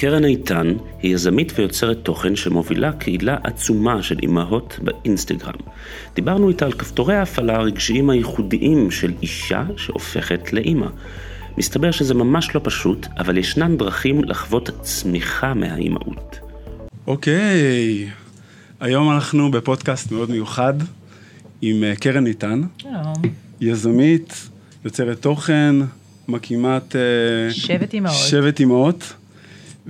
קרן איתן היא יזמית ויוצרת תוכן שמובילה קהילה עצומה של אימהות באינסטגרם. דיברנו איתה על כפתורי ההפעלה הרגשיים הייחודיים של אישה שהופכת לאימא. מסתבר שזה ממש לא פשוט, אבל ישנן דרכים לחוות צמיחה מהאימהות. אוקיי, היום אנחנו בפודקאסט מאוד מיוחד עם אה, קרן איתן. שלום. יזמית, יוצרת תוכן, מקימת... אה, שבט אימהות. שבט אימהות.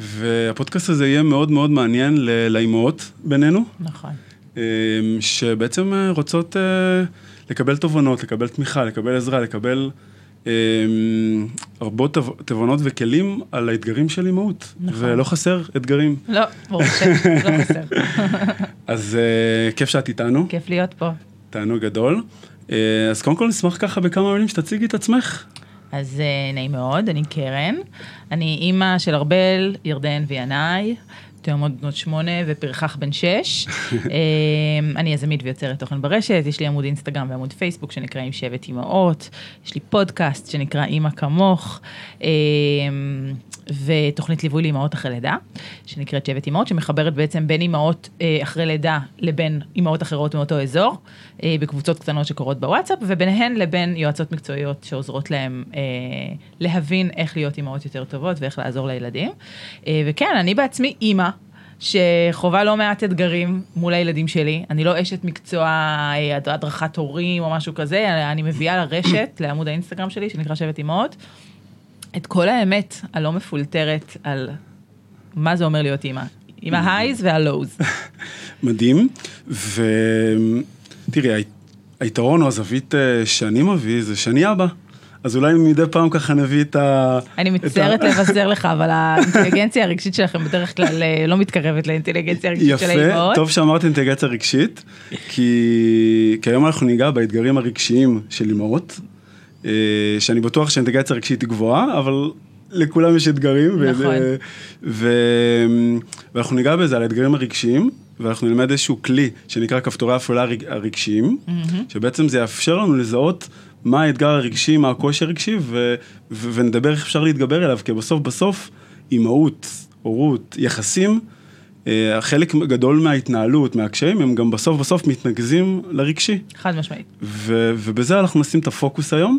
והפודקאסט הזה יהיה מאוד מאוד מעניין לאימהות בינינו. נכון. אה, שבעצם אה, רוצות אה, לקבל תובנות, לקבל תמיכה, לקבל עזרה, לקבל הרבה תובנות וכלים על האתגרים של אימהות. נכון. ולא חסר אתגרים. לא, ברור שלא חסר. אז כיף שאת איתנו. כיף להיות פה. תענוג גדול. אז קודם כל נשמח ככה בכמה מילים שתציגי את עצמך. אז נעים מאוד, אני קרן, אני אימא של ארבל, ירדן וינאי, תאומות בנות שמונה ופרחח בן שש. אני יזמית ויוצרת תוכן ברשת, יש לי עמוד אינסטגרם ועמוד פייסבוק שנקרא עם שבט אימהות, יש לי פודקאסט שנקרא אימא כמוך. ותוכנית ליווי לאימהות אחרי לידה, שנקראת שבט אימהות, שמחברת בעצם בין אימהות אה, אחרי לידה לבין אימהות אחרות מאותו אזור, אה, בקבוצות קטנות שקורות בוואטסאפ, וביניהן לבין יועצות מקצועיות שעוזרות להם אה, להבין איך להיות אימהות יותר טובות ואיך לעזור לילדים. וכן, אני בעצמי אימא. שחווה לא מעט אתגרים מול הילדים שלי. אני לא אשת מקצוע הדרכת הורים או משהו כזה, אני מביאה לרשת, לעמוד האינסטגרם שלי, שנקרא שבט אימהות, את כל האמת הלא מפולטרת על מה זה אומר להיות אימא. עם ההייז והלואוז. מדהים, ותראי, היתרון או הזווית אה, שאני מביא זה שאני אבא. אז אולי מדי פעם ככה נביא את ה... אני מצטערת לבשר לך, אבל האינטליגנציה הרגשית שלכם בדרך כלל אה, לא מתקרבת לאינטליגנציה הרגשית של האימהות. יפה, טוב שאמרת אינטליגנציה רגשית, כי היום אנחנו ניגע באתגרים הרגשיים של אימהות, שאני בטוח שהאינטגרציה הרגשית היא גבוהה, אבל לכולם יש אתגרים. נכון. ו... ו... ואנחנו ניגע בזה, על האתגרים הרגשיים, ואנחנו נלמד איזשהו כלי שנקרא כפתורי הפעולה הרגשיים, mm-hmm. שבעצם זה יאפשר לנו לזהות מה האתגר הרגשי, מה הקושי הרגשי, ו... ו... ונדבר איך אפשר להתגבר אליו, כי בסוף בסוף אימהות, הורות, יחסים, אה, חלק גדול מההתנהלות, מהקשיים, הם גם בסוף בסוף מתנגזים לרגשי. חד משמעית. ו- ובזה אנחנו נשים את הפוקוס היום,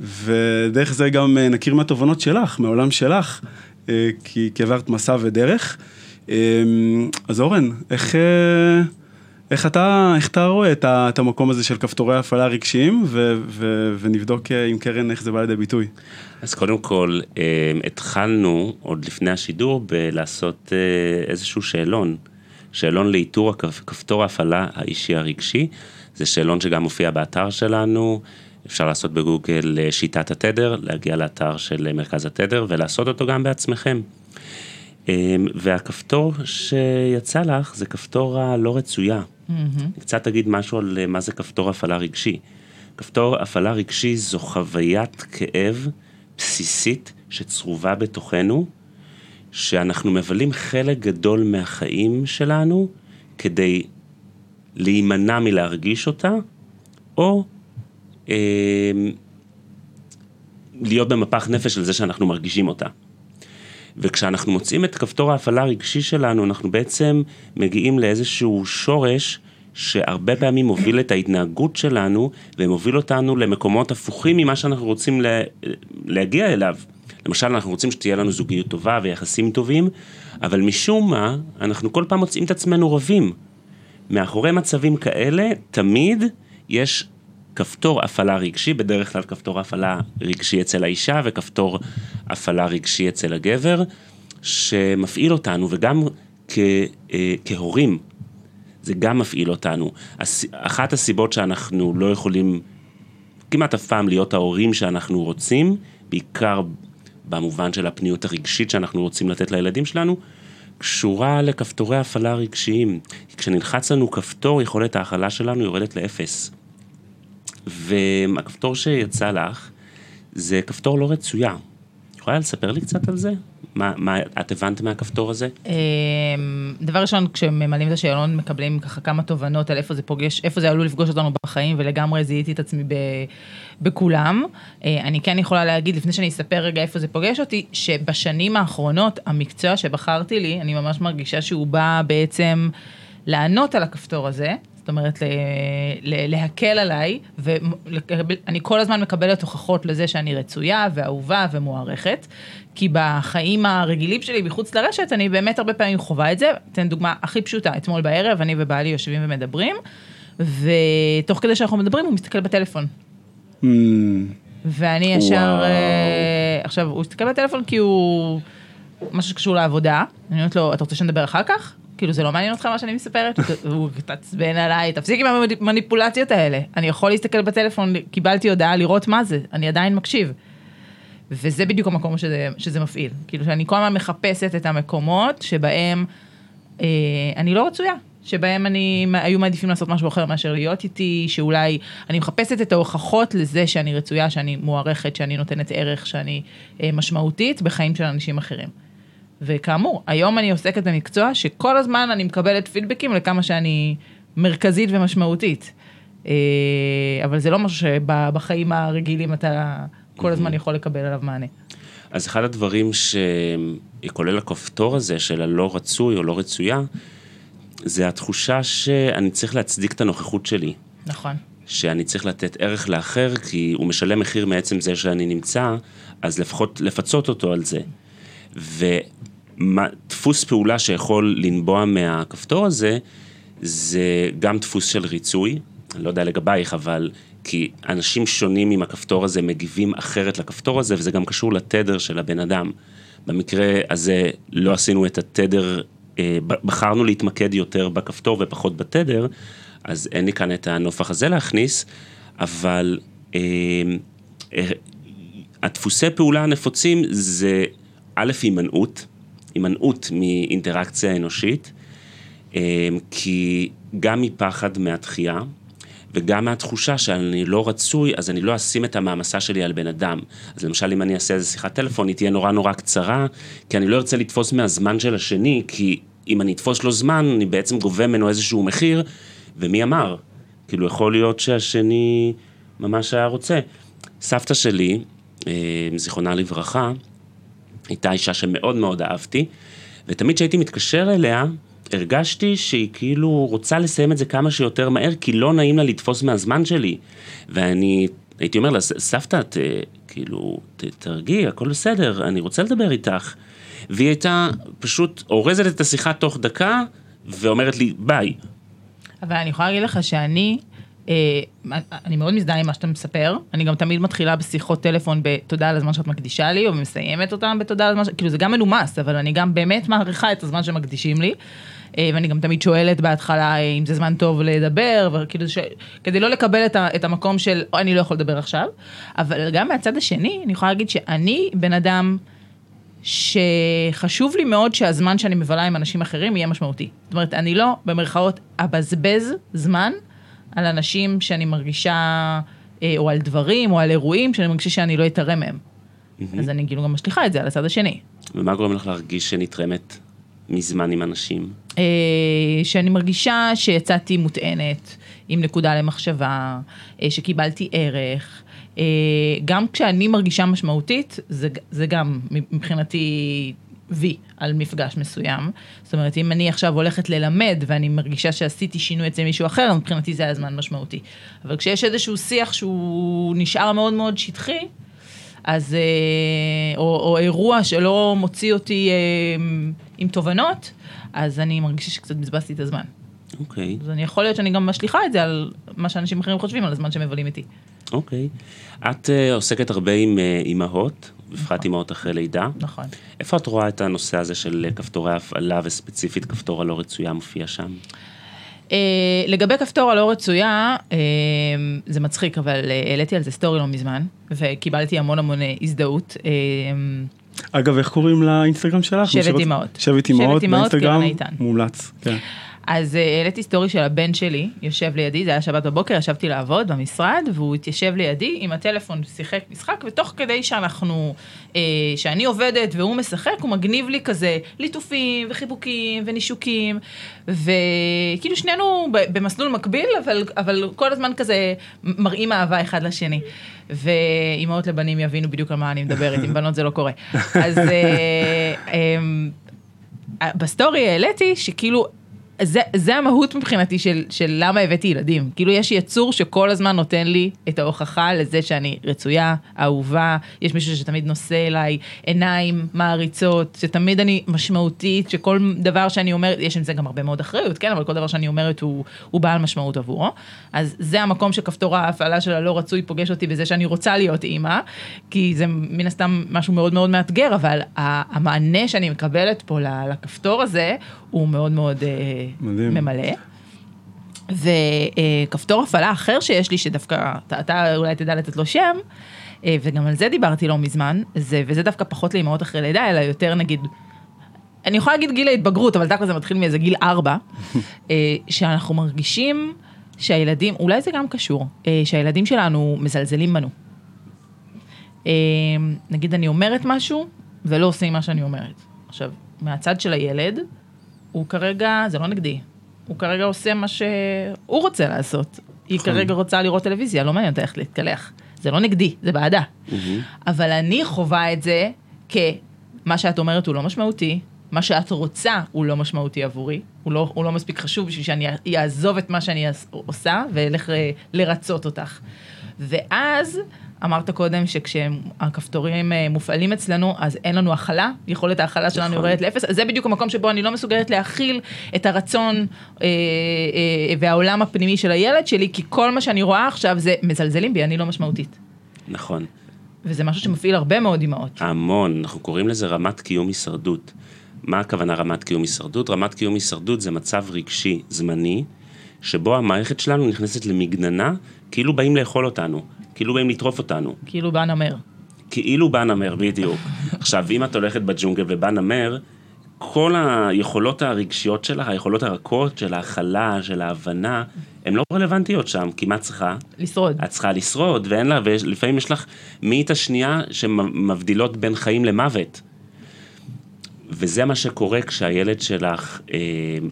ודרך זה גם אה, נכיר מהתובנות שלך, מהעולם שלך, אה, כי, כי עברת מסע ודרך. אז אורן, איך... איך אתה, איך אתה רואה את, ה, את המקום הזה של כפתורי הפעלה רגשיים, ו, ו, ונבדוק אה, עם קרן איך זה בא לידי ביטוי. אז קודם כל, אה, התחלנו עוד לפני השידור בלעשות אה, איזשהו שאלון, שאלון לאיתור כפתור ההפעלה האישי הרגשי, זה שאלון שגם מופיע באתר שלנו, אפשר לעשות בגוגל שיטת התדר, להגיע לאתר של מרכז התדר ולעשות אותו גם בעצמכם. והכפתור שיצא לך זה כפתור הלא רצויה. Mm-hmm. קצת אגיד משהו על אה, מה זה כפתור הפעלה רגשי. כפתור הפעלה רגשי זו חוויית כאב בסיסית שצרובה בתוכנו, שאנחנו מבלים חלק גדול מהחיים שלנו כדי להימנע מלהרגיש אותה, או אה, להיות במפח נפש על זה שאנחנו מרגישים אותה. וכשאנחנו מוצאים את כפתור ההפעלה הרגשי שלנו, אנחנו בעצם מגיעים לאיזשהו שורש שהרבה פעמים מוביל את ההתנהגות שלנו ומוביל אותנו למקומות הפוכים ממה שאנחנו רוצים לה, להגיע אליו. למשל, אנחנו רוצים שתהיה לנו זוגיות טובה ויחסים טובים, אבל משום מה, אנחנו כל פעם מוצאים את עצמנו רבים. מאחורי מצבים כאלה, תמיד יש כפתור הפעלה רגשי, בדרך כלל כפתור הפעלה רגשי אצל האישה וכפתור הפעלה רגשי אצל הגבר, שמפעיל אותנו, וגם כ, אה, כהורים, זה גם מפעיל אותנו. אחת הסיבות שאנחנו לא יכולים כמעט אף פעם להיות ההורים שאנחנו רוצים, בעיקר במובן של הפניות הרגשית שאנחנו רוצים לתת לילדים שלנו, קשורה לכפתורי הפעלה רגשיים. כשנלחץ לנו כפתור, יכולת ההכלה שלנו יורדת לאפס. והכפתור שיצא לך, זה כפתור לא רצויה. יכולה לספר לי קצת על זה? מה, מה את הבנת מהכפתור הזה? אמ, דבר ראשון, כשממלאים את השאלון, מקבלים ככה כמה תובנות על איפה זה פוגש, איפה זה עלול לפגוש אותנו בחיים, ולגמרי זיהיתי את עצמי ב, בכולם. אה, אני כן יכולה להגיד, לפני שאני אספר רגע איפה זה פוגש אותי, שבשנים האחרונות, המקצוע שבחרתי לי, אני ממש מרגישה שהוא בא בעצם לענות על הכפתור הזה. זאת אומרת, להקל עליי, ואני כל הזמן מקבלת הוכחות לזה שאני רצויה ואהובה ומוערכת, כי בחיים הרגילים שלי מחוץ לרשת, אני באמת הרבה פעמים חווה את זה. אתן דוגמה הכי פשוטה, אתמול בערב אני ובעלי יושבים ומדברים, ותוך כדי שאנחנו מדברים הוא מסתכל בטלפון. Hmm, ואני ישר, וואו. אה, עכשיו, הוא הסתכל בטלפון כי הוא משהו שקשור לעבודה, אני אומרת לו, אתה רוצה שנדבר אחר כך? כאילו, זה לא מעניין אותך מה שאני מספרת? הוא התעצבן עליי, תפסיק עם המניפולציות האלה. אני יכול להסתכל בטלפון, קיבלתי הודעה לראות מה זה, אני עדיין מקשיב. וזה בדיוק המקום שזה, שזה מפעיל. כאילו, שאני כל הזמן מחפשת את המקומות שבהם אה, אני לא רצויה. שבהם אני, היו מעדיפים לעשות משהו אחר מאשר להיות איתי, שאולי אני מחפשת את ההוכחות לזה שאני רצויה, שאני מוערכת, שאני נותנת ערך, שאני אה, משמעותית בחיים של אנשים אחרים. וכאמור, היום אני עוסקת במקצוע שכל הזמן אני מקבלת פידבקים לכמה שאני מרכזית ומשמעותית. אה, אבל זה לא משהו שבחיים הרגילים אתה כל הזמן יכול לקבל עליו מענה. אז אחד הדברים שכולל הכפתור הזה של הלא רצוי או לא רצויה, זה התחושה שאני צריך להצדיק את הנוכחות שלי. נכון. שאני צריך לתת ערך לאחר, כי הוא משלם מחיר מעצם זה שאני נמצא, אז לפחות לפצות אותו על זה. ודפוס פעולה שיכול לנבוע מהכפתור הזה, זה גם דפוס של ריצוי, אני לא יודע לגבייך, אבל כי אנשים שונים עם הכפתור הזה מגיבים אחרת לכפתור הזה, וזה גם קשור לתדר של הבן אדם. במקרה הזה לא עשינו את התדר, אה, בחרנו להתמקד יותר בכפתור ופחות בתדר, אז אין לי כאן את הנופח הזה להכניס, אבל אה, אה, הדפוסי פעולה הנפוצים זה א', הימנעות, הימנעות מאינטראקציה אנושית, אה, כי גם מפחד מהתחייה, וגם מהתחושה שאני לא רצוי, אז אני לא אשים את המעמסה שלי על בן אדם. אז למשל, אם אני אעשה איזה שיחת טלפון, היא תהיה נורא נורא קצרה, כי אני לא ארצה לתפוס מהזמן של השני, כי אם אני אתפוס לו זמן, אני בעצם גובה ממנו איזשהו מחיר, ומי אמר? כאילו, יכול להיות שהשני ממש היה רוצה. סבתא שלי, אה, זיכרונה לברכה, הייתה אישה שמאוד מאוד אהבתי, ותמיד כשהייתי מתקשר אליה, הרגשתי שהיא כאילו רוצה לסיים את זה כמה שיותר מהר, כי לא נעים לה לתפוס מהזמן שלי. ואני הייתי אומר לה, סבתא, ת, כאילו, ת, תרגיעי, הכל בסדר, אני רוצה לדבר איתך. והיא הייתה פשוט אורזת את השיחה תוך דקה, ואומרת לי, ביי. אבל אני יכולה להגיד לך שאני, אני מאוד מזדהה עם מה שאתה מספר, אני גם תמיד מתחילה בשיחות טלפון בתודה על הזמן שאת מקדישה לי, או מסיימת אותם בתודה על הזמן. כאילו זה גם מנומס, אבל אני גם באמת מעריכה את הזמן שמקדישים לי. אה, ואני גם תמיד שואלת בהתחלה אה, אם זה זמן טוב לדבר, וכאילו ש... כדי לא לקבל את. את המקום של "או, אני לא יכול לדבר עכשיו, אבל גם מהצד השני, אני יכולה להגיד שאני בן אדם שחשוב לי מאוד שהזמן שאני מבלה עם אנשים אחרים יהיה משמעותי. זאת אומרת, אני לא, במרכאות, אבזבז זמן על אנשים שאני מרגישה, אה, או על דברים, או על אירועים, שאני מרגישה שאני לא אתערם מהם. אז אני כאילו גם משליכה את זה על הצד השני. ומה גורם לך להרגיש שנתרמת מזמן עם אנשים? אה, שאני מרגישה שיצאתי מוטענת, עם נקודה למחשבה, אה, שקיבלתי ערך. גם כשאני מרגישה משמעותית, זה, זה גם מבחינתי וי על מפגש מסוים. זאת אומרת, אם אני עכשיו הולכת ללמד ואני מרגישה שעשיתי שינוי אצל מישהו אחר, מבחינתי זה היה זמן משמעותי. אבל כשיש איזשהו שיח שהוא נשאר מאוד מאוד שטחי, אז, אה, או, או אירוע שלא מוציא אותי אה, עם תובנות, אז אני מרגישה שקצת בזבזתי את הזמן. אוקיי, אז אני יכול להיות שאני גם משליכה את זה על מה שאנשים אחרים חושבים, על הזמן שהם מבלים איתי. אוקיי. את אה, עוסקת הרבה עם אה, אימהות, בפרט אימהות אחרי לידה. נכון. איפה את רואה את הנושא הזה של כפתורי הפעלה וספציפית כפתור הלא רצויה מופיע שם? Uh, לגבי כפתור הלא רצויה, uh, זה מצחיק, אבל אה, העליתי על זה סטורי לא מזמן, וקיבלתי המון המון אה, הזדהות. אה, אגב, איך קוראים לאינסטגרם שלך? שבט אמהות. שבט אמהות, באינסטגרם. מומלץ, כן. אז אה, העליתי סטורי של הבן שלי, יושב לידי, זה היה שבת בבוקר, ישבתי לעבוד במשרד, והוא התיישב לידי עם הטלפון, שיחק משחק, ותוך כדי שאנחנו, אה, שאני עובדת והוא משחק, הוא מגניב לי כזה ליטופים וחיבוקים ונישוקים, וכאילו שנינו במסלול מקביל, אבל, אבל כל הזמן כזה מראים אהבה אחד לשני. ואימהות לבנים יבינו בדיוק על מה אני מדברת, עם בנות זה לא קורה. אז... אה, אה, בסטורי העליתי שכאילו, זה, זה המהות מבחינתי של, של למה הבאתי ילדים. כאילו יש יצור שכל הזמן נותן לי את ההוכחה לזה שאני רצויה, אהובה, יש מישהו שתמיד נושא אליי עיניים מעריצות, שתמיד אני משמעותית, שכל דבר שאני אומרת, יש עם זה גם הרבה מאוד אחריות, כן, אבל כל דבר שאני אומרת הוא, הוא בעל משמעות עבורו. אז זה המקום שכפתור ההפעלה של הלא רצוי פוגש אותי בזה שאני רוצה להיות אימא, כי זה מן הסתם משהו מאוד מאוד מאתגר, אבל המענה שאני מקבלת פה לכפתור הזה, הוא מאוד מאוד אה, מדהים. ממלא. וכפתור הפעלה אחר שיש לי, שדווקא אתה, אתה אולי תדע לתת לו שם, אה, וגם על זה דיברתי לא מזמן, זה, וזה דווקא פחות לאמהות אחרי לידה, אלא יותר נגיד, אני יכולה להגיד גיל ההתבגרות, אבל תכל'ס זה מתחיל מאיזה גיל ארבע, אה, שאנחנו מרגישים שהילדים, אולי זה גם קשור, אה, שהילדים שלנו מזלזלים בנו. אה, נגיד אני אומרת משהו, ולא עושים מה שאני אומרת. עכשיו, מהצד של הילד, הוא כרגע, זה לא נגדי, הוא כרגע עושה מה שהוא רוצה לעשות. היא נכון. כרגע רוצה לראות טלוויזיה, לא מעניין אותה איך להתקלח. זה לא נגדי, זה בעדה. אבל אני חווה את זה כמה שאת אומרת הוא לא משמעותי, מה שאת רוצה הוא לא משמעותי עבורי, הוא לא, הוא לא מספיק חשוב בשביל שאני אעזוב את מה שאני עושה ואלך אה, לרצות אותך. ואז אמרת קודם שכשהכפתורים אה, מופעלים אצלנו, אז אין לנו הכלה, יכולת ההכלה שלנו נכון. יורדת לאפס, אז זה בדיוק המקום שבו אני לא מסוגלת להכיל את הרצון אה, אה, והעולם הפנימי של הילד שלי, כי כל מה שאני רואה עכשיו זה מזלזלים בי, אני לא משמעותית. נכון. וזה משהו שמפעיל הרבה מאוד אימהות. המון, אנחנו קוראים לזה רמת קיום הישרדות. מה הכוונה רמת קיום הישרדות? רמת קיום הישרדות זה מצב רגשי זמני, שבו המערכת שלנו נכנסת למגננה, כאילו באים לאכול אותנו, כאילו באים לטרוף אותנו. כאילו בא נמר. כאילו בא נמר, בדיוק. עכשיו, אם את הולכת בג'ונגל ובא נמר, כל היכולות הרגשיות שלך, היכולות הרכות של ההכלה, של ההבנה, הן לא רלוונטיות שם, כי מה צריכה? לשרוד. את צריכה לשרוד, ואין לה, ולפעמים יש לך מאית השנייה שמבדילות בין חיים למוות. וזה מה שקורה כשהילד שלך אה,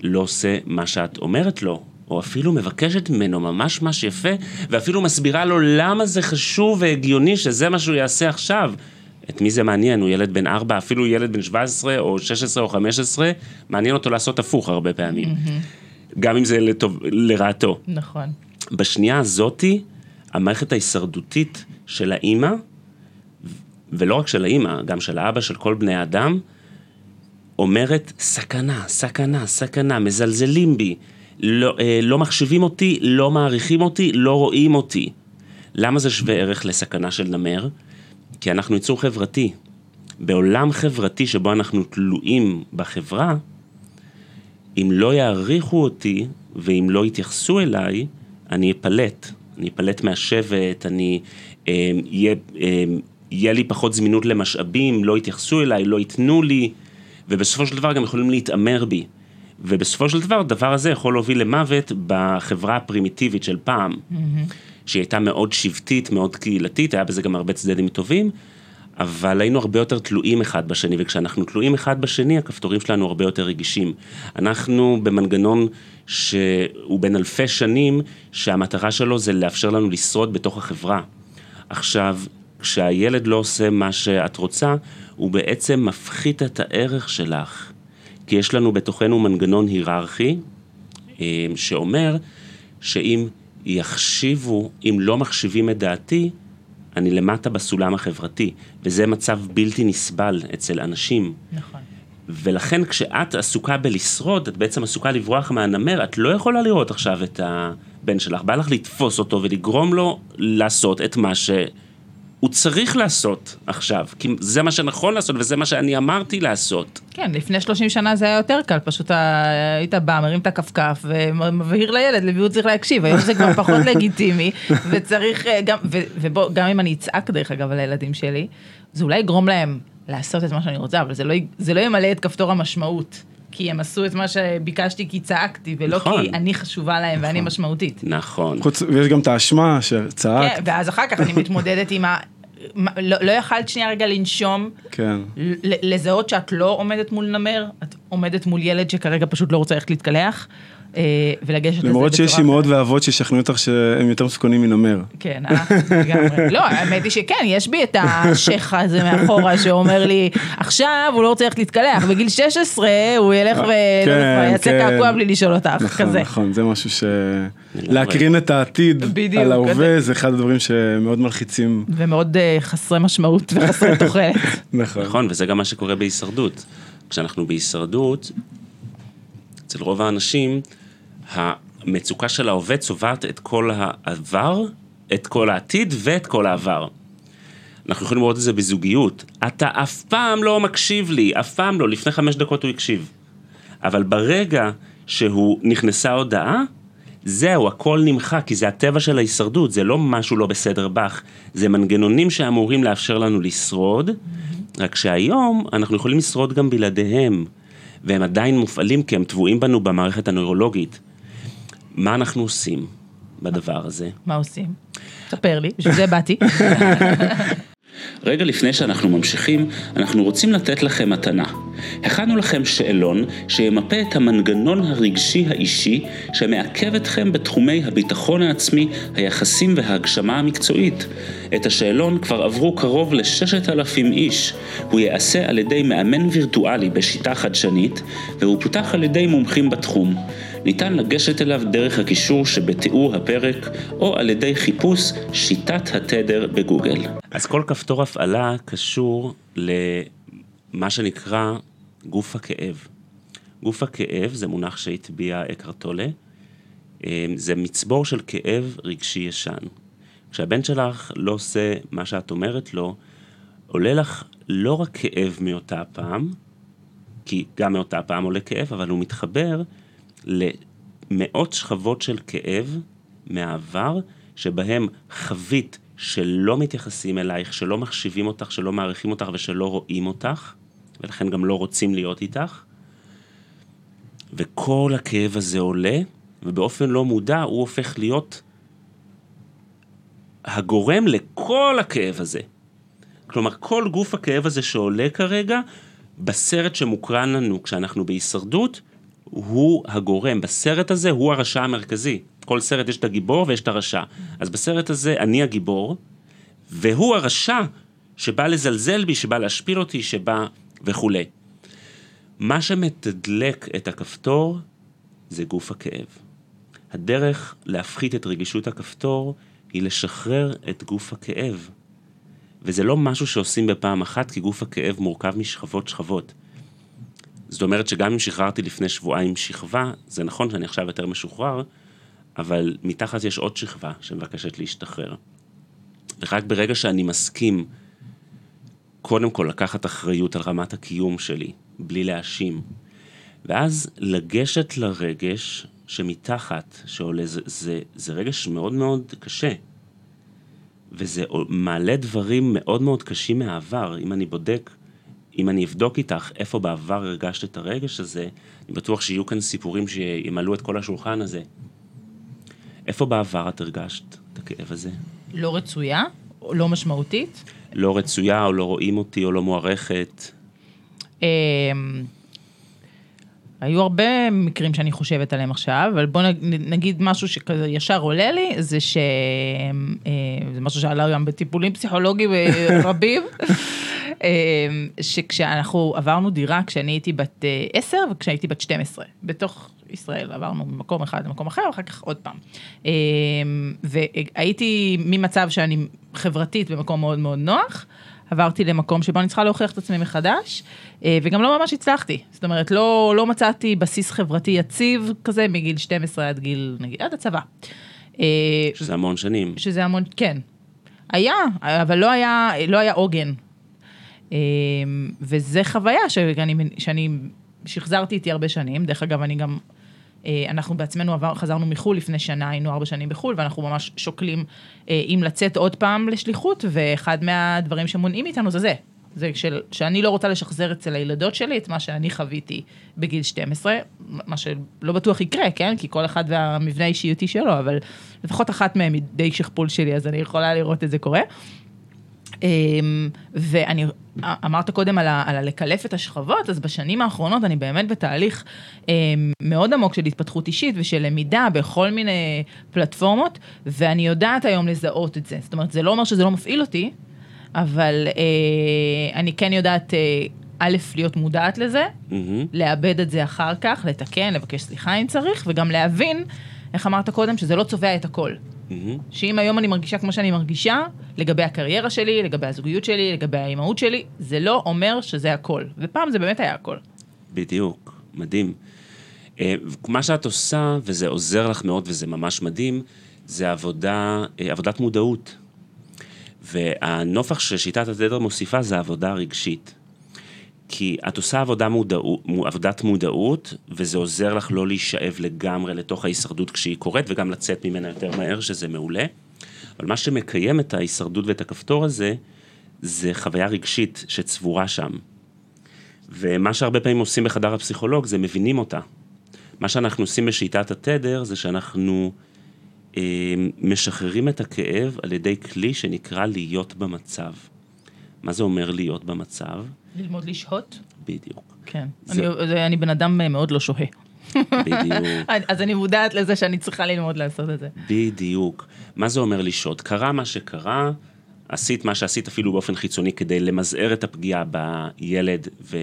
לא עושה מה שאת אומרת לו, או אפילו מבקשת ממנו ממש ממש יפה, ואפילו מסבירה לו למה זה חשוב והגיוני שזה מה שהוא יעשה עכשיו. את מי זה מעניין? הוא ילד בן 4, אפילו ילד בן 17 או 16 או 15, מעניין אותו לעשות הפוך הרבה פעמים. גם אם זה לטוב, לרעתו. נכון. בשנייה הזאתי, המערכת ההישרדותית של האימא, ולא רק של האימא, גם של האבא, של כל בני האדם, אומרת, סכנה, סכנה, סכנה, מזלזלים בי, לא, אה, לא מחשיבים אותי, לא מעריכים אותי, לא רואים אותי. למה זה שווה ערך לסכנה של נמר? כי אנחנו יצור חברתי. בעולם חברתי שבו אנחנו תלויים בחברה, אם לא יעריכו אותי ואם לא יתייחסו אליי, אני אפלט. אני אפלט מהשבט, אני... אה, יהיה, אה, יהיה לי פחות זמינות למשאבים, לא יתייחסו אליי, לא ייתנו לי, ובסופו של דבר גם יכולים להתעמר בי. ובסופו של דבר, הדבר הזה יכול להוביל למוות בחברה הפרימיטיבית של פעם, שהיא הייתה מאוד שבטית, מאוד קהילתית, היה בזה גם הרבה צדדים טובים, אבל היינו הרבה יותר תלויים אחד בשני, וכשאנחנו תלויים אחד בשני, הכפתורים שלנו הרבה יותר רגישים. אנחנו במנגנון שהוא בן אלפי שנים, שהמטרה שלו זה לאפשר לנו לשרוד בתוך החברה. עכשיו, כשהילד לא עושה מה שאת רוצה, הוא בעצם מפחית את הערך שלך. כי יש לנו בתוכנו מנגנון היררכי, אה, שאומר שאם יחשיבו, אם לא מחשיבים את דעתי, אני למטה בסולם החברתי, וזה מצב בלתי נסבל אצל אנשים. נכון. ולכן כשאת עסוקה בלשרוד, את בעצם עסוקה לברוח מהנמר, את לא יכולה לראות עכשיו את הבן שלך. בא לך לתפוס אותו ולגרום לו לעשות את מה שהוא צריך לעשות עכשיו. כי זה מה שנכון לעשות וזה מה שאני אמרתי לעשות. כן, לפני 30 שנה זה היה יותר קל, פשוט היית בא, מרים את הכפכף ומבהיר לילד למי הוא צריך להקשיב, היום זה כבר פחות לגיטימי, וצריך אה, גם, ובוא, גם אם אני אצעק דרך אגב על הילדים שלי, זה אולי יגרום להם לעשות את מה שאני רוצה, אבל זה לא, זה לא ימלא את כפתור המשמעות. כי הם עשו את מה שביקשתי כי צעקתי, ולא נכון. כי אני חשובה להם ואני משמעותית. נכון. חוץ, ויש גם את האשמה שצעקת. כן, ואז אחר כך אני מתמודדת עם ה... לא, לא יכלת שנייה רגע לנשום, כן. לזהות שאת לא עומדת מול נמר, את עומדת מול ילד שכרגע פשוט לא רוצה ללכת להתקלח, ולגשת לזה למרות שיש בצורה אמהות ואבות שישכנעו אותך שהם יותר מסוכנים מנמר. כן, אה, לגמרי. לא, האמת היא שכן, יש בי את השייח הזה מאחורה שאומר לי, עכשיו הוא לא רוצה ללכת להתקלח, בגיל 16 הוא ילך ו... יודעת מה, יעשה כן. קעקוע בלי לשאול אותך, נכון, כזה. נכון, זה משהו ש... להקרין את העתיד על ההווה. זה אחד הדברים שמאוד מלחיצים. ומאוד אה, חסרי משמעות וחסרי תוחלת. נכון. נכון, וזה גם מה שקורה בהישרדות. כשאנחנו בהישרדות, אצל רוב האנשים, המצוקה של ההווה צובעת את כל העבר, את כל העתיד ואת כל העבר. אנחנו יכולים לראות את זה בזוגיות. אתה אף פעם לא מקשיב לי, אף פעם לא, לפני חמש דקות הוא הקשיב. אבל ברגע שהוא נכנסה הודעה, זהו, הכל נמחק, כי זה הטבע של ההישרדות, זה לא משהו לא בסדר בך, זה מנגנונים שאמורים לאפשר לנו לשרוד, רק שהיום אנחנו יכולים לשרוד גם בלעדיהם, והם עדיין מופעלים כי הם טבועים בנו במערכת הנוירולוגית. מה אנחנו עושים בדבר הזה? מה עושים? ספר לי, בשביל זה באתי. רגע לפני שאנחנו ממשיכים, אנחנו רוצים לתת לכם מתנה. הכנו לכם שאלון שימפה את המנגנון הרגשי האישי שמעכב אתכם בתחומי הביטחון העצמי, היחסים וההגשמה המקצועית. את השאלון כבר עברו קרוב לששת אלפים איש. הוא ייעשה על ידי מאמן וירטואלי בשיטה חדשנית, והוא פותח על ידי מומחים בתחום. ניתן לגשת אליו דרך הקישור שבתיאור הפרק, או על ידי חיפוש שיטת התדר בגוגל. אז כל כפתור הפעלה קשור למה שנקרא גוף הכאב. גוף הכאב זה מונח שהטביע אקרט טולה. אה, זה מצבור של כאב רגשי ישן. כשהבן שלך לא עושה מה שאת אומרת לו, עולה לך לא רק כאב מאותה פעם, כי גם מאותה פעם עולה כאב, אבל הוא מתחבר למאות שכבות של כאב מהעבר, שבהם חווית שלא מתייחסים אלייך, שלא מחשיבים אותך, שלא מעריכים אותך ושלא רואים אותך, ולכן גם לא רוצים להיות איתך. וכל הכאב הזה עולה, ובאופן לא מודע הוא הופך להיות הגורם לכל הכאב הזה. כלומר, כל גוף הכאב הזה שעולה כרגע, בסרט שמוקרן לנו כשאנחנו בהישרדות, הוא הגורם. בסרט הזה הוא הרשע המרכזי. כל סרט יש את הגיבור ויש את הרשע. אז בסרט הזה אני הגיבור, והוא הרשע שבא לזלזל בי, שבא להשפיל אותי, שבא וכולי. מה שמתדלק את הכפתור זה גוף הכאב. הדרך להפחית את רגישות הכפתור היא לשחרר את גוף הכאב. וזה לא משהו שעושים בפעם אחת, כי גוף הכאב מורכב משכבות שכבות. זאת אומרת שגם אם שחררתי לפני שבועיים שכבה, זה נכון שאני עכשיו יותר משוחרר, אבל מתחת יש עוד שכבה שמבקשת להשתחרר. ורק ברגע שאני מסכים, קודם כל לקחת אחריות על רמת הקיום שלי, בלי להאשים, ואז לגשת לרגש שמתחת, שעולה, זה, זה, זה רגש מאוד מאוד קשה. וזה מעלה דברים מאוד מאוד קשים מהעבר. אם אני בודק, אם אני אבדוק איתך איפה בעבר הרגשת את הרגש הזה, אני בטוח שיהיו כאן סיפורים שימלאו את כל השולחן הזה. איפה בעבר את הרגשת את הכאב הזה? לא רצויה, או לא משמעותית. לא רצויה, או לא רואים אותי, או לא מוערכת. היו הרבה מקרים שאני חושבת עליהם עכשיו, אבל בוא נג- נגיד משהו שכזה ישר עולה לי, זה ש... אה, זה משהו שעלה גם בטיפולים פסיכולוגיים אה, רבים, אה, שכשאנחנו עברנו דירה כשאני הייתי בת אה, 10 וכשהייתי בת 12, בתוך ישראל עברנו ממקום אחד למקום אחר, ואחר כך עוד פעם. והייתי ממצב שאני חברתית במקום מאוד מאוד נוח, עברתי למקום שבו אני צריכה להוכיח את עצמי מחדש, אה, וגם לא ממש הצלחתי. זאת אומרת, לא, לא מצאתי בסיס חברתי יציב כזה מגיל 12 עד גיל, נגיד, עד הצבא. אה, שזה המון שנים. שזה המון, כן. היה, אבל לא היה, לא היה עוגן. אה, וזה חוויה שאני, שאני שחזרתי איתי הרבה שנים. דרך אגב, אני גם, אנחנו בעצמנו עבר, חזרנו מחו"ל לפני שנה, היינו ארבע שנים בחו"ל, ואנחנו ממש שוקלים אה, אם לצאת עוד פעם לשליחות, ואחד מהדברים שמונעים מאיתנו זה זה. זה של, שאני לא רוצה לשחזר אצל הילדות שלי את מה שאני חוויתי בגיל 12, מה שלא בטוח יקרה, כן? כי כל אחד והמבנה האישיותי שלו, אבל לפחות אחת מהן היא די שכפול שלי, אז אני יכולה לראות את זה קורה. אמ, ואני, אמרת קודם על, ה, על הלקלף את השכבות, אז בשנים האחרונות אני באמת בתהליך אמ, מאוד עמוק של התפתחות אישית ושל למידה בכל מיני פלטפורמות, ואני יודעת היום לזהות את זה. זאת אומרת, זה לא אומר שזה לא מפעיל אותי, אבל אה, אני כן יודעת, אה, א', להיות מודעת לזה, mm-hmm. לאבד את זה אחר כך, לתקן, לבקש סליחה אם צריך, וגם להבין, איך אמרת קודם, שזה לא צובע את הכל. Mm-hmm. שאם היום אני מרגישה כמו שאני מרגישה, לגבי הקריירה שלי, לגבי הזוגיות שלי, לגבי האימהות שלי, זה לא אומר שזה הכל. ופעם זה באמת היה הכל. בדיוק, מדהים. אה, מה שאת עושה, וזה עוזר לך מאוד וזה ממש מדהים, זה עבודה, אה, עבודת מודעות. והנופח ששיטת התדר מוסיפה זה עבודה רגשית. כי את עושה עבודה מודעות, עבודת מודעות, וזה עוזר לך לא להישאב לגמרי לתוך ההישרדות כשהיא קורית, וגם לצאת ממנה יותר מהר, שזה מעולה. אבל מה שמקיים את ההישרדות ואת הכפתור הזה, זה חוויה רגשית שצבורה שם. ומה שהרבה פעמים עושים בחדר הפסיכולוג זה מבינים אותה. מה שאנחנו עושים בשיטת התדר זה שאנחנו אה, משחררים את הכאב על ידי כלי שנקרא להיות במצב. מה זה אומר להיות במצב? ללמוד לשהות? בדיוק. כן. זה... אני, אני בן אדם מאוד לא שוהה. בדיוק. אז אני מודעת לזה שאני צריכה ללמוד לעשות את זה. בדיוק. מה זה אומר לשהות? קרה מה שקרה, עשית מה שעשית אפילו באופן חיצוני כדי למזער את הפגיעה בילד ו...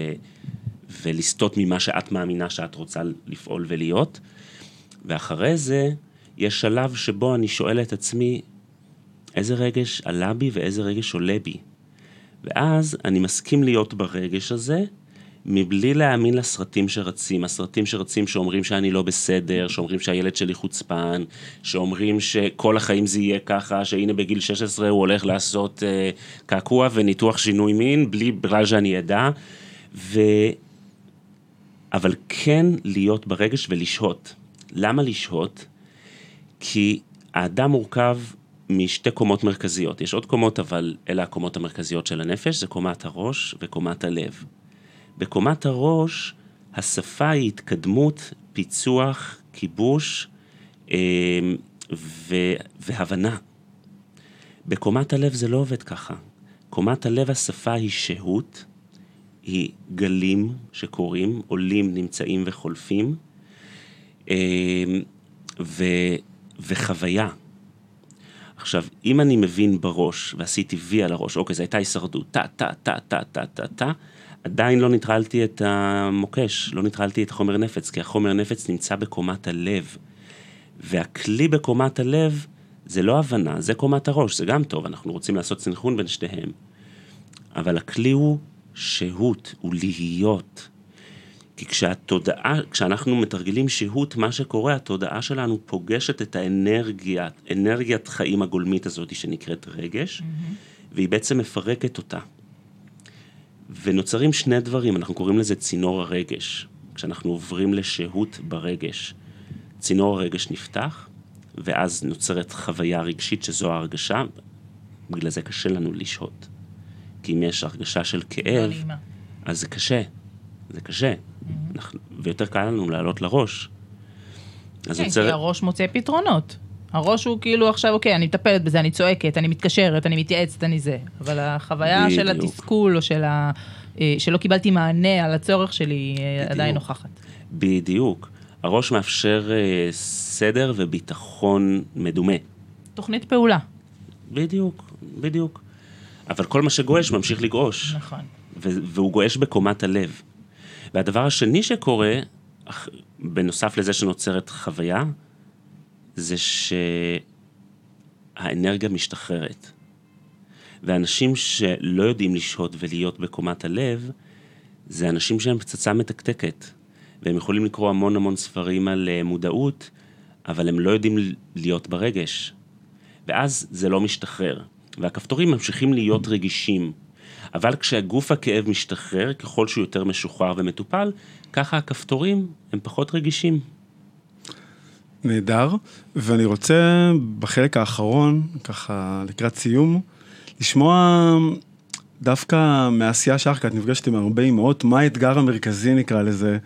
ולסטות ממה שאת מאמינה שאת רוצה לפעול ולהיות. ואחרי זה, יש שלב שבו אני שואל את עצמי, איזה רגש עלה בי ואיזה רגש עולה בי. ואז אני מסכים להיות ברגש הזה, מבלי להאמין לסרטים שרצים. הסרטים שרצים שאומרים שאני לא בסדר, שאומרים שהילד שלי חוצפן, שאומרים שכל החיים זה יהיה ככה, שהנה בגיל 16 הוא הולך לעשות uh, קעקוע וניתוח שינוי מין, בלי בכלל שאני אדע. ו... אבל כן להיות ברגש ולשהות. למה לשהות? כי האדם מורכב משתי קומות מרכזיות. יש עוד קומות, אבל אלה הקומות המרכזיות של הנפש, זה קומת הראש וקומת הלב. בקומת הראש, השפה היא התקדמות, פיצוח, כיבוש אה, ו, והבנה. בקומת הלב זה לא עובד ככה. קומת הלב, השפה היא שהות, היא גלים שקורים, עולים, נמצאים וחולפים, אה, ו, וחוויה. עכשיו, אם אני מבין בראש, ועשיתי וי על הראש, אוקיי, זו הייתה הישרדות, טה, טה, טה, טה, טה, טה, טה, עדיין לא ניטרלתי את המוקש, לא ניטרלתי את החומר נפץ, כי החומר נפץ נמצא בקומת הלב. והכלי בקומת הלב זה לא הבנה, זה קומת הראש, זה גם טוב, אנחנו רוצים לעשות סנכרון בין שתיהם. אבל הכלי הוא שהות, הוא להיות. כי כשהתודעה, כשאנחנו מתרגלים שהות, מה שקורה, התודעה שלנו פוגשת את האנרגיה, אנרגיית חיים הגולמית הזאת שנקראת רגש, mm-hmm. והיא בעצם מפרקת אותה. ונוצרים שני דברים, אנחנו קוראים לזה צינור הרגש. כשאנחנו עוברים לשהות ברגש, צינור הרגש נפתח, ואז נוצרת חוויה רגשית שזו ההרגשה, בגלל זה קשה לנו לשהות. כי אם יש הרגשה של כאב, לא אז זה קשה, זה קשה. אנחנו, ויותר קל לנו לעלות לראש. כן, יוצר... כי הראש מוצא פתרונות. הראש הוא כאילו עכשיו, אוקיי, אני מטפלת בזה, אני צועקת, אני מתקשרת, אני מתייעצת, אני זה. אבל החוויה בדיוק. של התסכול, או של ה... אה, שלא קיבלתי מענה על הצורך שלי, אה, בדיוק. עדיין נוכחת. בדיוק. הראש מאפשר אה, סדר וביטחון מדומה. תוכנית פעולה. בדיוק, בדיוק. אבל כל מה שגועש ממשיך לגעוש. נכון. והוא גועש בקומת הלב. והדבר השני שקורה, בנוסף לזה שנוצרת חוויה, זה שהאנרגיה משתחררת. ואנשים שלא יודעים לשהות ולהיות בקומת הלב, זה אנשים שהם פצצה מתקתקת. והם יכולים לקרוא המון המון ספרים על אה, מודעות, אבל הם לא יודעים להיות ברגש. ואז זה לא משתחרר. והכפתורים ממשיכים להיות רגישים. אבל כשהגוף הכאב משתחרר, ככל שהוא יותר משוחרר ומטופל, ככה הכפתורים הם פחות רגישים. נהדר, ואני רוצה בחלק האחרון, ככה לקראת סיום, לשמוע דווקא מהעשייה שלך, כי את נפגשת עם הרבה אימהות, מה האתגר המרכזי נקרא לזה?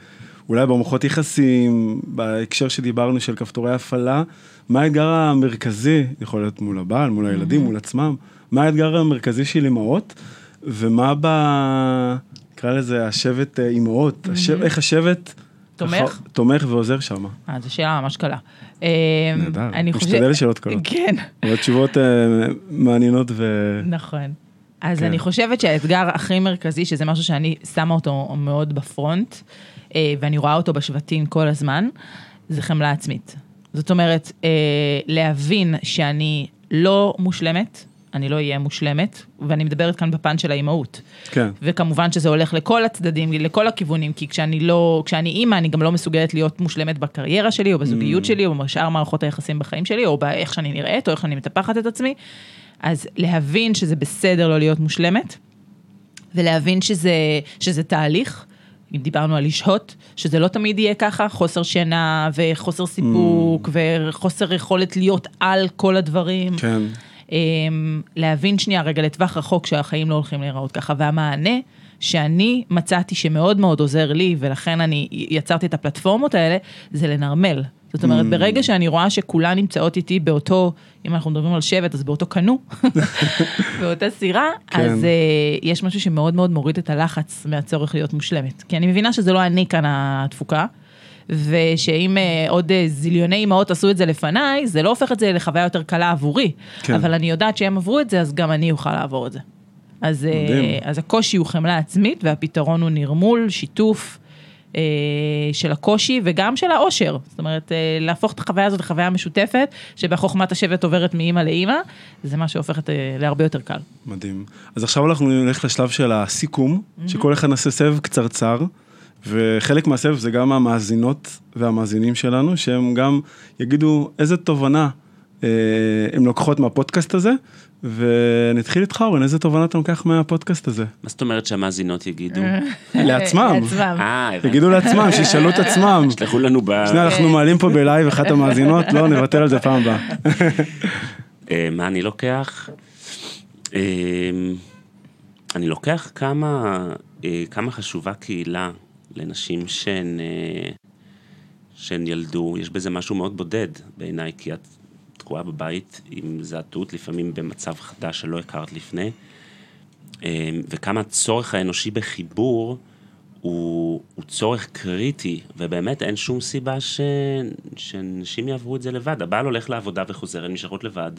אולי במערכות יחסים, בהקשר שדיברנו של כפתורי הפעלה, מה האתגר המרכזי, יכול להיות מול הבעל, מול הילדים, Mm-hmm. מול עצמם, מה האתגר המרכזי של אימהות, ומה ב... נקרא לזה השבט אה, אימהות, השב... איך השבט... תומך? תומך ועוזר שם. אה, זו שאלה ממש קלה. אה, נהדר, אני חושב- משתדל לשאלות קלות. כן. אבל תשובות אה, מעניינות ו... נכון. אז כן. אני חושבת שהאתגר הכי מרכזי, שזה משהו שאני שמה אותו מאוד בפרונט, אה, ואני רואה אותו בשבטים כל הזמן, זה חמלה עצמית. זאת אומרת, אה, להבין שאני לא מושלמת, אני לא אהיה מושלמת, ואני מדברת כאן בפן של האימהות. כן. וכמובן שזה הולך לכל הצדדים, לכל הכיוונים, כי כשאני לא, כשאני אימא, אני גם לא מסוגלת להיות מושלמת בקריירה שלי, או בזוגיות שלי, או בשאר מערכות היחסים בחיים שלי, או באיך שאני נראית, או איך אני מטפחת את עצמי. אז להבין שזה בסדר לא להיות מושלמת, ולהבין שזה, שזה תהליך. אם דיברנו על לשהות, שזה לא תמיד יהיה ככה, חוסר שינה וחוסר סיפוק וחוסר יכולת להיות על כל הדברים. כן. אמ, להבין שנייה רגע לטווח רחוק שהחיים לא הולכים להיראות ככה, והמענה שאני מצאתי שמאוד מאוד עוזר לי, ולכן אני יצרתי את הפלטפורמות האלה, זה לנרמל. זאת אומרת, ברגע שאני רואה שכולן נמצאות איתי באותו, אם אנחנו מדברים על שבט, אז באותו קנו, באותה סירה, כן. אז uh, יש משהו שמאוד מאוד מוריד את הלחץ מהצורך להיות מושלמת. כי אני מבינה שזה לא אני כאן התפוקה, ושאם uh, עוד uh, זיליוני אימהות עשו את זה לפניי, זה לא הופך את זה לחוויה יותר קלה עבורי. כן. אבל אני יודעת שהם עברו את זה, אז גם אני אוכל לעבור את זה. אז, מדהים. אז הקושי הוא חמלה עצמית, והפתרון הוא נרמול, שיתוף. אה, של הקושי וגם של האושר. זאת אומרת, אה, להפוך את החוויה הזאת לחוויה משותפת, שבה חוכמת השבט עוברת מאימא לאימא, זה מה שהופך את, אה, להרבה יותר קל. מדהים. אז עכשיו אנחנו נלך לשלב של הסיכום, שכל אחד נעשה סבב קצרצר, וחלק מהסבב זה גם המאזינות והמאזינים שלנו, שהם גם יגידו איזה תובנה אה, הם לוקחות מהפודקאסט הזה, ונתחיל איתך, אורן, איזה תובנה אתה לוקח מהפודקאסט הזה? מה זאת אומרת שהמאזינות יגידו? לעצמם. לעצמם. אה. יגידו לעצמם, שישאלו את עצמם. שלחו לנו ב... שנייה, אנחנו מעלים פה בלייב אחת המאזינות, לא, נוותר על זה פעם הבאה. אה, מה אני לוקח? אה, אני לוקח כמה, אה, כמה חשובה קהילה לנשים שהן, אה, שהן ילדו, יש בזה משהו מאוד בודד בעיניי, כי את תקועה בבית עם זעתות, לפעמים במצב חדש שלא הכרת לפני, אה, וכמה הצורך האנושי בחיבור הוא, הוא צורך קריטי, ובאמת אין שום סיבה ש, שנשים יעברו את זה לבד. הבעל הולך לעבודה וחוזר, הן נשארות לבד,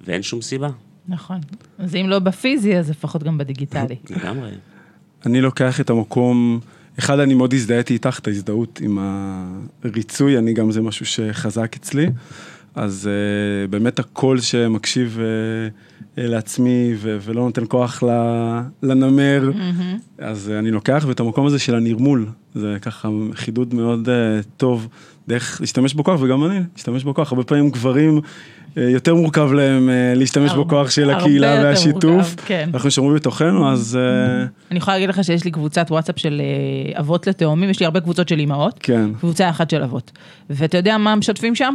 ואין שום סיבה, נכון. אז אם לא בפיזי, אז לפחות גם בדיגיטלי. לגמרי. אני לוקח את המקום, אחד, אני מאוד הזדהיתי איתך, את ההזדהות עם הריצוי, אני גם זה משהו שחזק אצלי. אז uh, באמת הקול שמקשיב uh, לעצמי ו- ולא נותן כוח ל- לנמר, אז uh, אני לוקח, ואת המקום הזה של הנרמול, זה ככה חידוד מאוד uh, טוב, דרך להשתמש בכוח, וגם אני להשתמש בכוח. הרבה פעמים גברים, יותר מורכב להם uh, להשתמש הרבה- בכוח של הרבה הקהילה יותר והשיתוף. מורכב, כן. אנחנו שומרים בתוכנו, אז uh, אני יכולה להגיד לך שיש לי קבוצת וואטסאפ של אה, אבות לתאומים, יש לי הרבה קבוצות של אימהות, כן. קבוצה אחת של אבות. ואתה יודע מה משתפים שם?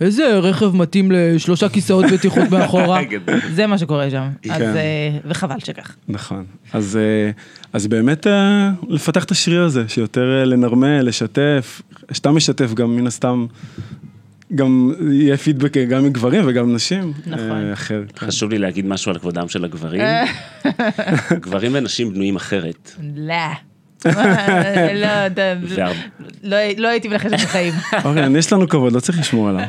איזה רכב מתאים לשלושה כיסאות בטיחות מאחורה. זה מה שקורה שם. אז, כן. אה, וחבל שכך. נכון. אז, אה, אז באמת אה, לפתח את השריר הזה, שיותר אה, לנרמל, לשתף, שאתה משתף גם מן הסתם, גם יהיה פידבק אה, גם מגברים וגם נשים. נכון. אה, אחר. כן. חשוב לי להגיד משהו על כבודם של הגברים. גברים ונשים בנויים אחרת. לא. לא, לא לא הייתי מנחשת בחיים. אורן, יש לנו כבוד, לא צריך לשמור עליו.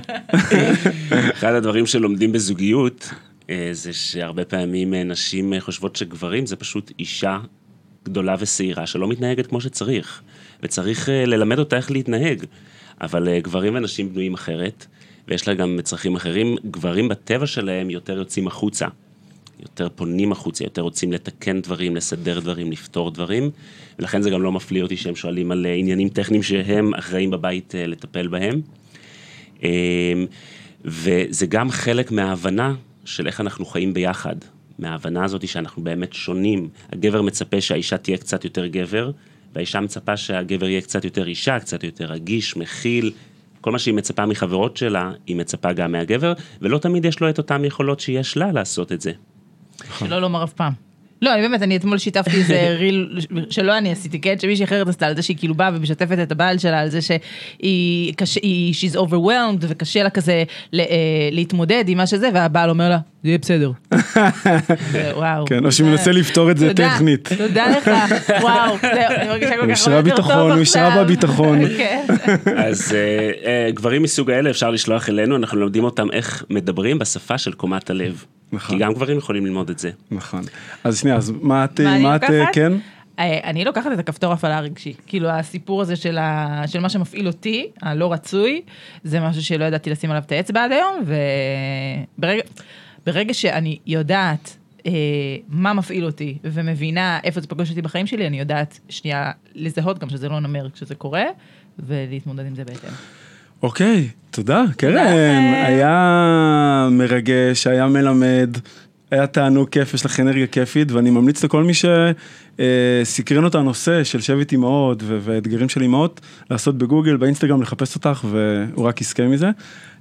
אחד הדברים שלומדים בזוגיות, אה, זה שהרבה פעמים אה, נשים אה, חושבות שגברים זה פשוט אישה גדולה ושעירה שלא מתנהגת כמו שצריך, וצריך אה, ללמד אותה איך להתנהג. אבל אה, גברים ונשים בנויים אחרת, ויש לה גם צרכים אחרים. גברים בטבע שלהם יותר יוצאים החוצה. יותר פונים החוצה, יותר רוצים לתקן דברים, לסדר דברים, לפתור דברים, ולכן זה גם לא מפליא אותי שהם שואלים על אה, עניינים טכניים שהם אחראים בבית אה, לטפל בהם. אמ, וזה גם חלק מההבנה של איך אנחנו חיים ביחד, מההבנה הזאת שאנחנו באמת שונים. הגבר מצפה שהאישה תהיה קצת יותר גבר, והאישה מצפה שהגבר יהיה קצת יותר אישה, קצת יותר רגיש, מכיל. כל מה שהיא מצפה מחברות שלה, היא מצפה גם מהגבר, ולא תמיד יש לו את אותן יכולות שיש לה לעשות את זה. שלא לומר אף פעם. לא, אני באמת, אני אתמול שיתפתי איזה ריל שלא אני עשיתי, כן? שמישהי אחרת עשתה על זה שהיא כאילו באה ומשתפת את הבעל שלה על זה שהיא, קשה, היא, she's overwhelmed וקשה לה כזה ל, אה, להתמודד עם מה שזה, והבעל אומר לה, זה יהיה בסדר. וואו. כן, או שהוא מנסה לפתור את זה טכנית. תודה לך, וואו, זהו, אני מרגישה כל הוא כך הרבה יותר טוב הוא השרה עכשיו. בביטחון. כן. אז אה, אה, גברים מסוג האלה אפשר לשלוח אלינו, אנחנו לומדים אותם איך מדברים בשפה של קומת הלב. נכון. כי גם גברים יכולים ללמוד את זה. נכון. אז שנייה, אז מה את, מה את? כן? אה, אני לוקחת את הכפתור הפעלה הרגשי. כאילו הסיפור הזה של, ה... של מה שמפעיל אותי, הלא רצוי, זה משהו שלא ידעתי לשים עליו את האצבע עד היום, וברגע ברגע שאני יודעת אה, מה מפעיל אותי, ומבינה איפה זה פוגש אותי בחיים שלי, אני יודעת שנייה לזהות גם שזה לא נמר כשזה קורה, ולהתמודד עם זה בהתאם. אוקיי, תודה, קרן. היה מרגש, היה מלמד, היה תענוג כיף, יש לך אנרגיה כיפית, ואני ממליץ לכל מי שסקרן אותה הנושא של שבט אימהות ואתגרים של אימהות, לעשות בגוגל, באינסטגרם, לחפש אותך, והוא רק יזכה מזה,